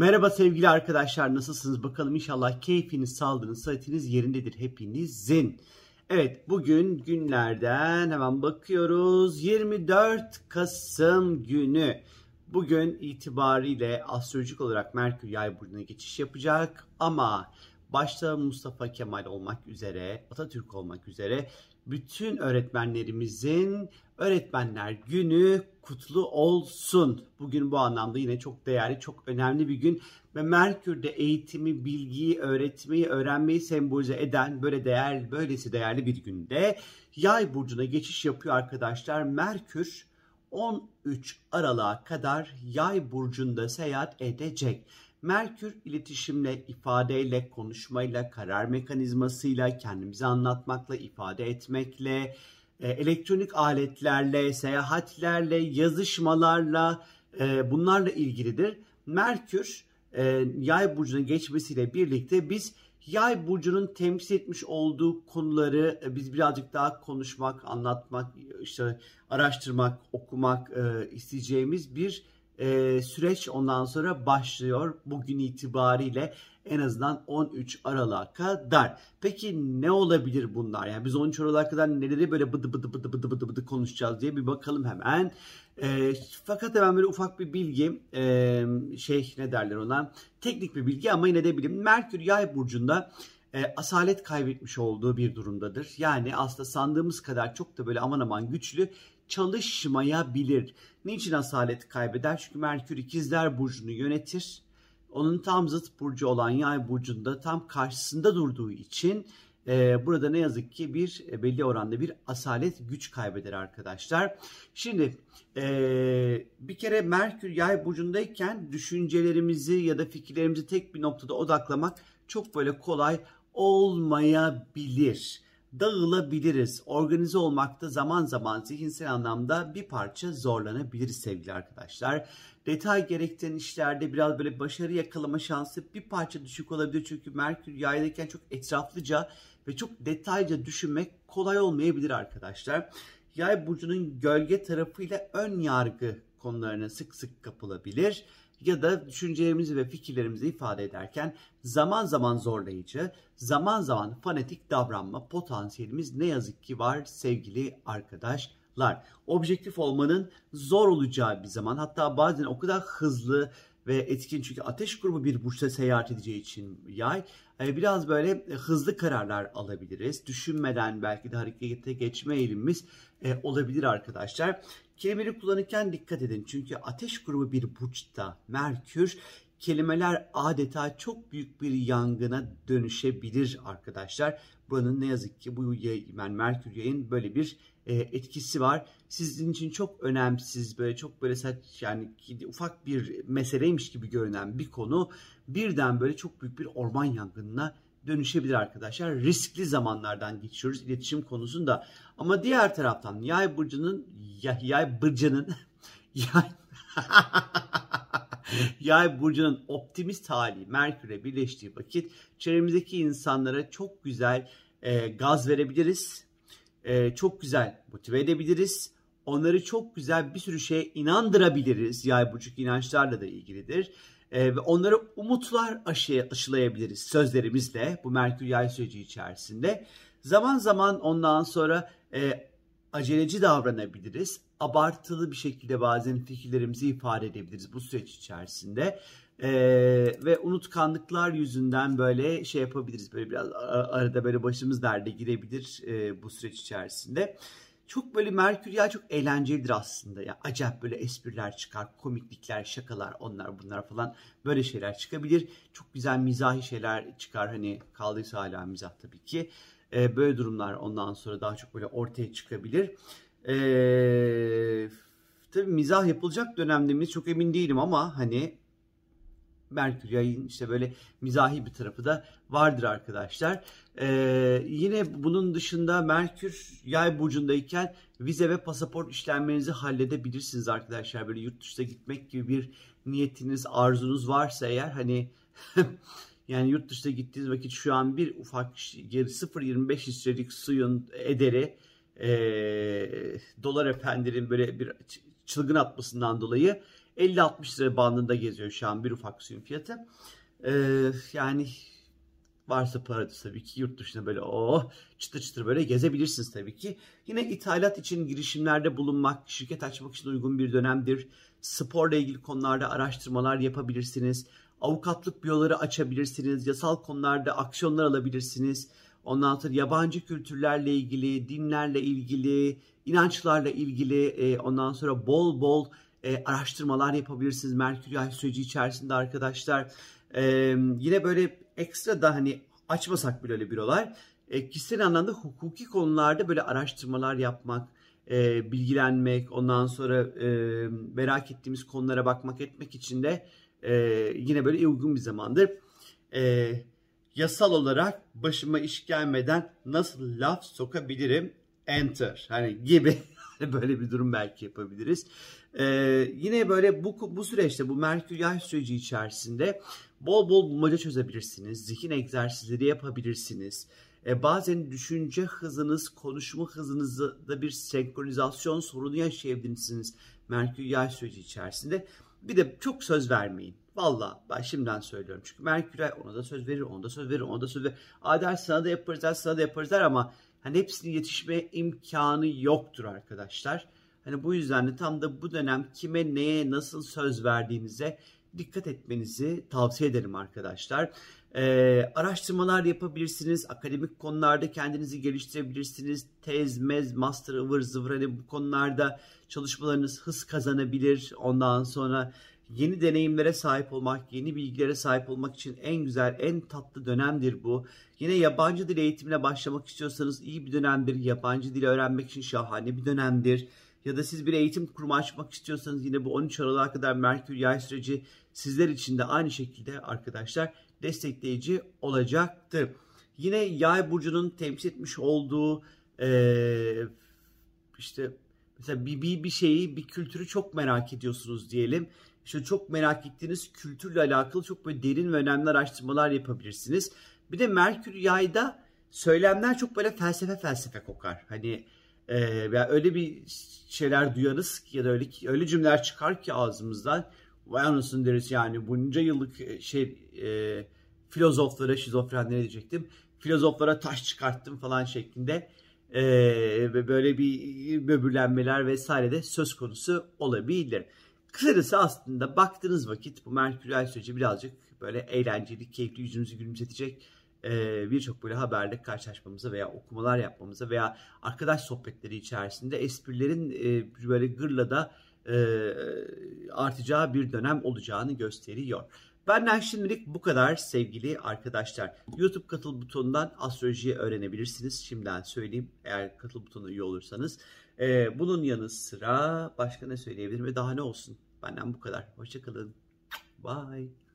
Merhaba sevgili arkadaşlar nasılsınız bakalım inşallah keyfiniz, sağlığınız, sıhhatiniz yerindedir hepinizin. Evet bugün günlerden hemen bakıyoruz 24 Kasım günü. Bugün itibariyle astrolojik olarak Merkür Yay burcuna geçiş yapacak ama başta Mustafa Kemal olmak üzere, Atatürk olmak üzere bütün öğretmenlerimizin Öğretmenler Günü kutlu olsun. Bugün bu anlamda yine çok değerli, çok önemli bir gün ve Merkür'de eğitimi, bilgiyi, öğretmeyi, öğrenmeyi sembolize eden böyle değerli, böylesi değerli bir günde Yay burcuna geçiş yapıyor arkadaşlar. Merkür 13 Aralık'a kadar Yay burcunda seyahat edecek. Merkür iletişimle, ifadeyle, konuşmayla, karar mekanizmasıyla, kendimizi anlatmakla, ifade etmekle, elektronik aletlerle, seyahatlerle, yazışmalarla e, bunlarla ilgilidir. Merkür e, yay burcuna geçmesiyle birlikte biz yay burcunun temsil etmiş olduğu konuları biz birazcık daha konuşmak, anlatmak, işte araştırmak, okumak isteyeceğimiz bir e, süreç ondan sonra başlıyor bugün itibariyle en azından 13 Aralık'a kadar. Peki ne olabilir bunlar? Yani biz 13 Aralık'a kadar neleri böyle bıdı bıdı bıdı bıdı bıdı bıdı konuşacağız diye bir bakalım hemen. E, fakat hemen böyle ufak bir bilgi e, şey ne derler ona teknik bir bilgi ama yine de bilim. Merkür yay burcunda e, asalet kaybetmiş olduğu bir durumdadır. Yani aslında sandığımız kadar çok da böyle aman aman güçlü çalışmayabilir. Niçin asalet kaybeder? Çünkü Merkür ikizler burcunu yönetir. Onun tam zıt burcu olan yay burcunda tam karşısında durduğu için e, burada ne yazık ki bir e, belli oranda bir asalet güç kaybeder arkadaşlar. Şimdi e, bir kere Merkür yay burcundayken düşüncelerimizi ya da fikirlerimizi tek bir noktada odaklamak çok böyle kolay olmayabilir dağılabiliriz. Organize olmakta zaman zaman zihinsel anlamda bir parça zorlanabiliriz sevgili arkadaşlar. Detay gerektiren işlerde biraz böyle başarı yakalama şansı bir parça düşük olabilir. Çünkü Merkür yaydayken çok etraflıca ve çok detaylıca düşünmek kolay olmayabilir arkadaşlar. Yay burcunun gölge tarafıyla ön yargı konularına sık sık kapılabilir ya da düşüncelerimizi ve fikirlerimizi ifade ederken zaman zaman zorlayıcı, zaman zaman fanatik davranma potansiyelimiz ne yazık ki var sevgili arkadaşlar. Objektif olmanın zor olacağı bir zaman hatta bazen o kadar hızlı ve etkin çünkü ateş grubu bir burçta seyahat edeceği için yay e, biraz böyle hızlı kararlar alabiliriz. Düşünmeden belki de harekete geçme eğilimimiz e, olabilir arkadaşlar. Kelimeleri kullanırken dikkat edin. Çünkü ateş grubu bir burçta Merkür kelimeler adeta çok büyük bir yangına dönüşebilir arkadaşlar. Buranın ne yazık ki bu yani Merkür yayın böyle bir e, etkisi var. Sizin için çok önemsiz böyle çok böyle saç yani ufak bir meseleymiş gibi görünen bir konu birden böyle çok büyük bir orman yangınına dönüşebilir arkadaşlar. Riskli zamanlardan geçiyoruz iletişim konusunda. Ama diğer taraftan yay burcunun yay burcunun yay Yay burcunun optimist hali Merkür'e birleştiği vakit çevremizdeki insanlara çok güzel e, gaz verebiliriz. E, çok güzel motive edebiliriz. Onları çok güzel bir sürü şeye inandırabiliriz. Yay burcu inançlarla da ilgilidir. E, ve onlara umutlar aşı, aşılayabiliriz sözlerimizle bu Merkür Yay süreci içerisinde. Zaman zaman ondan sonra e, aceleci davranabiliriz. Abartılı bir şekilde bazen fikirlerimizi ifade edebiliriz bu süreç içerisinde. Ee, ve unutkanlıklar yüzünden böyle şey yapabiliriz. Böyle biraz arada böyle başımız derde girebilir e, bu süreç içerisinde. Çok böyle Merkür ya çok eğlencelidir aslında. Ya acayip böyle espriler çıkar, komiklikler, şakalar, onlar bunlar falan böyle şeyler çıkabilir. Çok güzel mizahi şeyler çıkar hani kaldıysa hala mizah tabii ki. E, böyle durumlar ondan sonra daha çok böyle ortaya çıkabilir. E, tabii mizah yapılacak dönemde miyiz çok emin değilim ama hani Merkür yayın işte böyle mizahi bir tarafı da vardır arkadaşlar. Ee, yine bunun dışında Merkür yay burcundayken vize ve pasaport işlemlerinizi halledebilirsiniz arkadaşlar. Böyle yurt dışına gitmek gibi bir niyetiniz, arzunuz varsa eğer hani Yani yurt dışına gittiğiniz vakit şu an bir ufak 0.25 litrelik suyun ederi e, dolar efendilerin böyle bir çılgın atmasından dolayı 50-60 lira bandında geziyor şu an bir ufak suyun fiyatı. Ee, yani varsa paranız tabii ki yurt dışına böyle oh, çıtır çıtır böyle gezebilirsiniz tabii ki. Yine ithalat için girişimlerde bulunmak, şirket açmak için uygun bir dönemdir. Sporla ilgili konularda araştırmalar yapabilirsiniz. Avukatlık büroları açabilirsiniz. Yasal konularda aksiyonlar alabilirsiniz. Ondan sonra yabancı kültürlerle ilgili, dinlerle ilgili, inançlarla ilgili e, ondan sonra bol bol e, araştırmalar yapabilirsiniz Merkür Yay süreci içerisinde arkadaşlar. E, yine böyle ekstra da hani açmasak bile öyle bürolar e, kişisel anlamda hukuki konularda böyle araştırmalar yapmak, e, bilgilenmek, ondan sonra e, merak ettiğimiz konulara bakmak etmek için de e, yine böyle uygun bir zamandır. E, yasal olarak başıma iş gelmeden nasıl laf sokabilirim? Enter. Hani gibi böyle bir durum belki yapabiliriz. Ee, yine böyle bu, bu süreçte bu Merkür yay süreci içerisinde bol bol bulmaca çözebilirsiniz. Zihin egzersizleri yapabilirsiniz. Ee, bazen düşünce hızınız, konuşma hızınızda bir senkronizasyon sorunu yaşayabilirsiniz Merkür yay süreci içerisinde. Bir de çok söz vermeyin. Valla ben şimdiden söylüyorum. Çünkü Merkür ay ona da söz verir, ona da söz verir, ona da söz verir. Adel sana da yaparız, sana da yaparız ama hani hepsinin yetişme imkanı yoktur arkadaşlar. Hani bu yüzden de tam da bu dönem kime neye nasıl söz verdiğinize dikkat etmenizi tavsiye ederim arkadaşlar. Ee, araştırmalar yapabilirsiniz. Akademik konularda kendinizi geliştirebilirsiniz. Tez, mez, master, ıvır zıvır hani bu konularda çalışmalarınız hız kazanabilir. Ondan sonra yeni deneyimlere sahip olmak, yeni bilgilere sahip olmak için en güzel, en tatlı dönemdir bu. Yine yabancı dil eğitimine başlamak istiyorsanız iyi bir dönemdir. Yabancı dil öğrenmek için şahane bir dönemdir. Ya da siz bir eğitim kurumu açmak istiyorsanız yine bu 13 Aralık'a kadar Merkür yay süreci sizler için de aynı şekilde arkadaşlar destekleyici olacaktır. Yine yay burcunun temsil etmiş olduğu ee, işte mesela bir, bir, bir şeyi bir kültürü çok merak ediyorsunuz diyelim. İşte çok merak ettiğiniz kültürle alakalı çok böyle derin ve önemli araştırmalar yapabilirsiniz. Bir de Merkür yayda söylemler çok böyle felsefe felsefe kokar. Hani e, ya öyle bir şeyler duyarız ki ya da öyle öyle cümleler çıkar ki ağzımızdan. Vay anasını deriz yani. Bunca yıllık e, şey e, filozoflara şizofrenlere diyecektim? Filozoflara taş çıkarttım falan şeklinde e, böyle bir böbürlenmeler vesaire de söz konusu olabilir. Kısacası aslında baktığınız vakit bu Merkür süreci birazcık böyle eğlenceli, keyifli yüzümüzü gülümsetecek e, birçok böyle haberle karşılaşmamıza veya okumalar yapmamıza veya arkadaş sohbetleri içerisinde esprilerin böyle gırla da artacağı bir dönem olacağını gösteriyor. Benden şimdilik bu kadar sevgili arkadaşlar. YouTube katıl butonundan astrolojiyi öğrenebilirsiniz. Şimdiden söyleyeyim eğer katıl butonuna üye olursanız. Ee, bunun yanı sıra başka ne söyleyebilirim daha ne olsun? Benden bu kadar. Hoşçakalın. Bye.